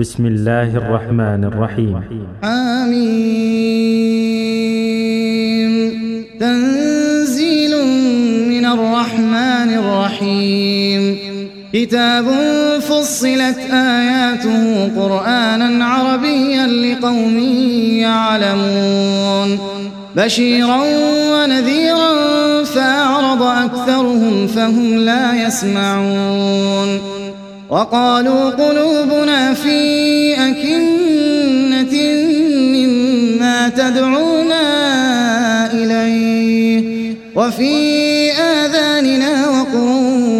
بسم الله الرحمن الرحيم. آمين. تنزيل من الرحمن الرحيم. كتاب فصلت آياته قرآنا عربيا لقوم يعلمون. بشيرا ونذيرا فأعرض أكثرهم فهم لا يسمعون. وقالوا قلوبنا في أكنة مما تدعونا إليه وفي آذاننا وقر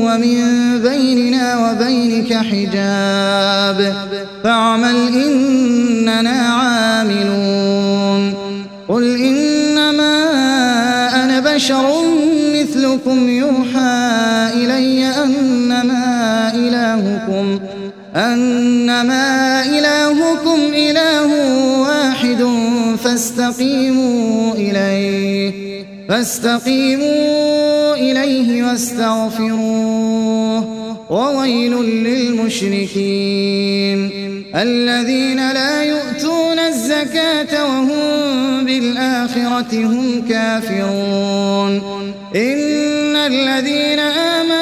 ومن بيننا وبينك حجاب فاعمل إننا عاملون قل إنما أنا بشر مثلكم يوحى أنما إلهكم إله واحد فاستقيموا إليه فاستقيموا إليه واستغفروه وويل للمشركين الذين لا يؤتون الزكاة وهم بالآخرة هم كافرون. إن الذين آمنوا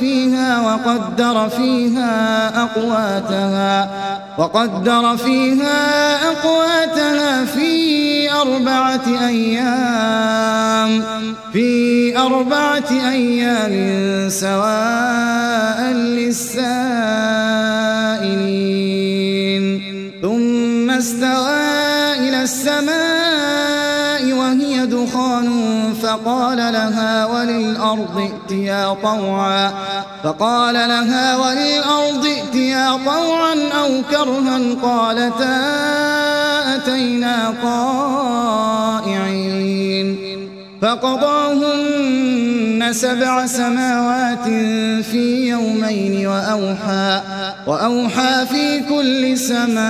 فيها وقدر فيها أقواتها وقدر فيها أقواتها في أربعة أيام في أربعة أيام سواء للسائلين. ثم استوى إلى السماء وهي دخان فقال وللأرض ائتيا طوعا. فقال لها وللأرض ائتيا طوعا أو كرها قالتا أتينا طائعين. فقضاهن سبع سماوات في يومين وأوحى وأوحى في كل سماء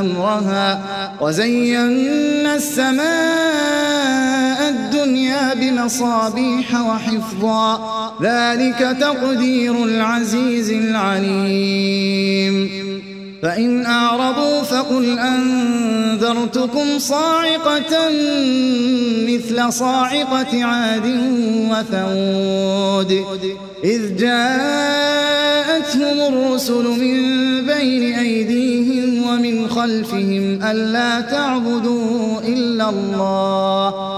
أمرها وزينا السماء الدنيا بمصابيح وحفظا. ذلك تقدير العزيز العليم. فإن أعرضوا فقل أنذرتكم صاعقة مثل صاعقة عاد وثود إذ جاءتهم الرسل من بين أيديهم ومن خلفهم ألا تعبدوا إلا الله.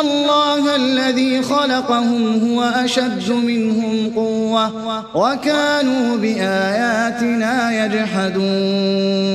الله الذي خلقهم هو أشد منهم قوة وكانوا بآياتنا يجحدون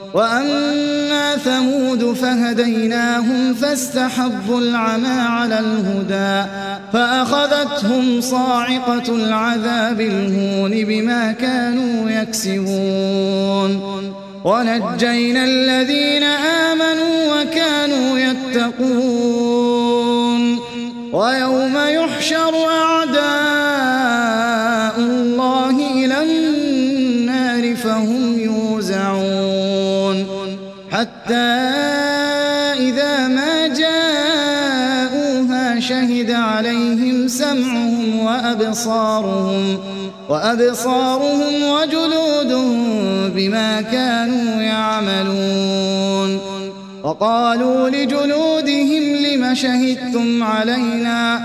وأما ثمود فهديناهم فاستحبوا العمى على الهدى فأخذتهم صاعقة العذاب الهون بما كانوا يكسبون ونجينا الذين آمنوا وكانوا يتقون ويوم يحشر أعداء وأبصارهم وأبصارهم وجلودهم بما كانوا يعملون. وقالوا لجلودهم لم شهدتم علينا؟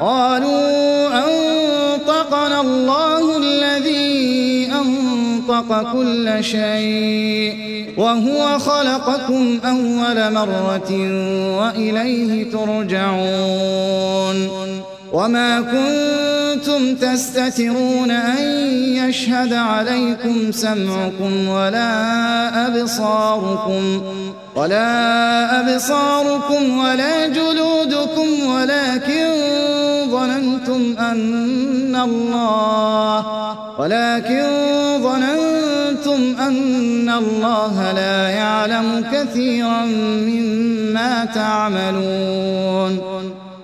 قالوا أنطقنا الله الذي أنطق كل شيء وهو خلقكم أول مرة وإليه ترجعون. وما كنتم تستترون أن يشهد عليكم سمعكم ولا أبصاركم ولا أبصاركم ولا جلودكم ولكن ظننتم أن الله ولكن ظننتم أن الله لا يعلم كثيرا مما تعملون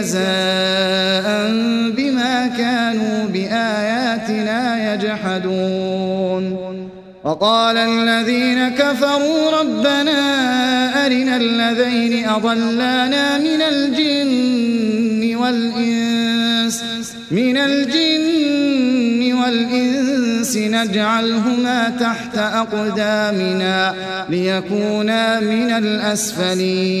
جزاء بما كانوا بآياتنا يجحدون. وقال الذين كفروا ربنا أرنا الذين أضلانا من الجن والإنس من الجن والإنس نجعلهما تحت أقدامنا ليكونا من الأسفلين.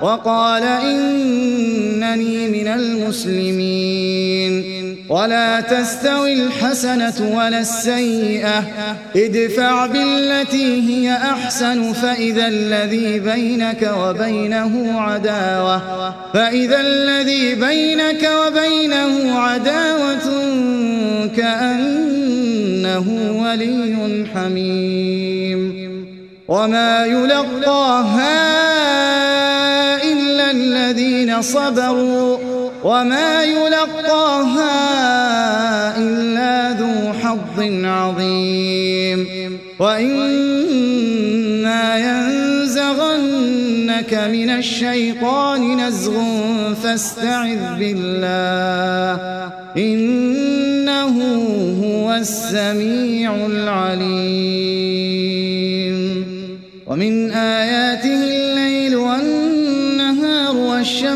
وقال إنني من المسلمين. ولا تستوي الحسنة ولا السيئة. ادفع بالتي هي أحسن فإذا الذي بينك وبينه عداوة. فإذا الذي بينك وبينه عداوة كأنه ولي حميم. وما يلقاها الذين صبروا وما يلقاها إلا ذو حظ عظيم. وإما ينزغنك من الشيطان نزغ فاستعذ بالله. إنه هو السميع العليم. ومن آياته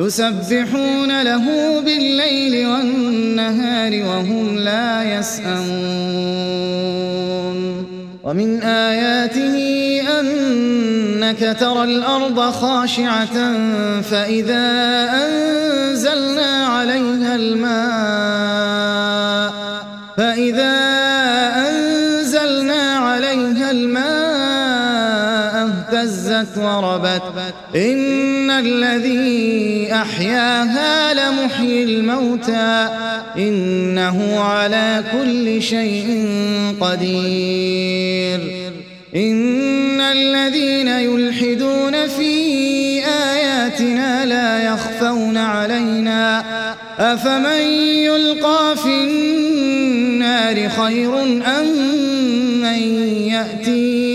يسبحون له بالليل والنهار وهم لا يسأمون. ومن آياته أنك ترى الأرض خاشعة فإذا أنزلنا عليها الماء فإذا أنزلنا عليها الماء اهتزت وربت. إن الذي أحياها لمحيي الموتى إنه على كل شيء قدير. إن الذين يلحدون في آياتنا لا يخفون علينا. أفمن يلقى في النار خير أم من يأتي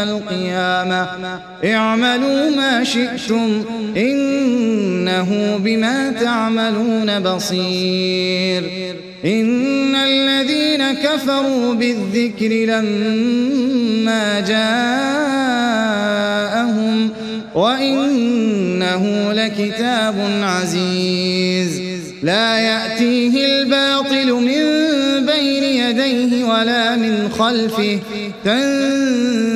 يوم القيامة. اعملوا ما شئتم إنه بما تعملون بصير. إن الذين كفروا بالذكر لما جاءهم وإنه لكتاب عزيز. لا يأتيه الباطل من بين يديه ولا من خلفه. تنزيل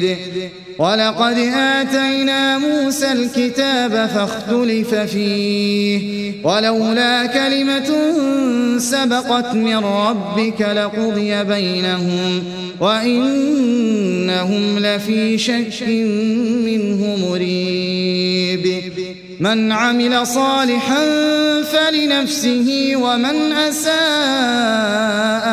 بعيد ولقد آتينا موسى الكتاب فاختلف فيه. ولولا كلمة سبقت من ربك لقضي بينهم وإنهم لفي شك منه مريب. من عمل صالحا فلنفسه ومن أساء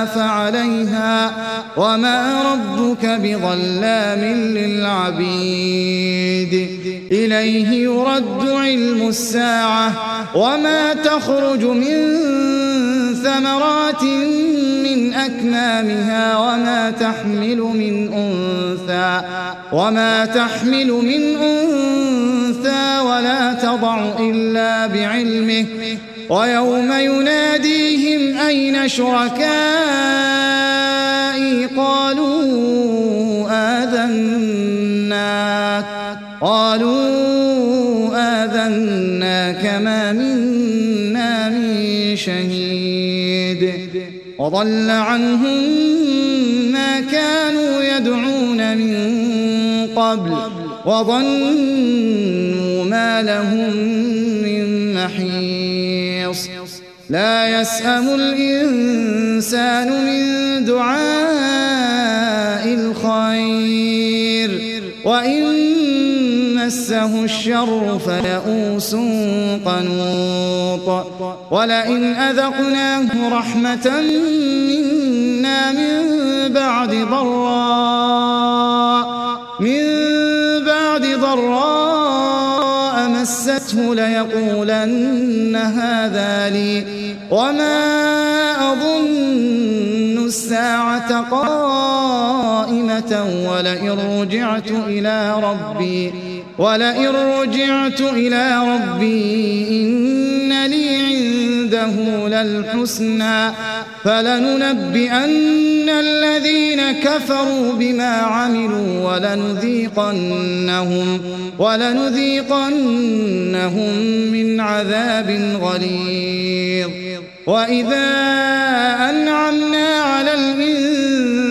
فعليها وما ربك بظلام للعبيد. إليه يرد علم الساعة وما تخرج من ثمرات من أكمامها وما تحمل من أنثى وما تحمل من أنثى ولا تضع إلا بعلمه ويوم يناديهم أين شركائي؟ قالوا آذناك قالوا آذناك ما منا من شهيد. وضل عنهم ما كانوا يدعون من قبل. وظنوا ما لهم من محيص. لا يسأم الإنسان من دعاء الخير. وإن مسه الشر فيئوس قنوط. ولئن أذقناه رحمة منا من بعد ضراء مسته ليقولن هذا لي. وما أظن الساعة قائمة ولئن رجعت إلى ربي ولئن رجعت إلى ربي إن لي عنده عنده للحسنى فلننبئن الذين كفروا بما عملوا ولنذيقنهم ولنذيقنهم من عذاب غليظ. وإذا أنعمنا على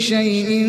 شيء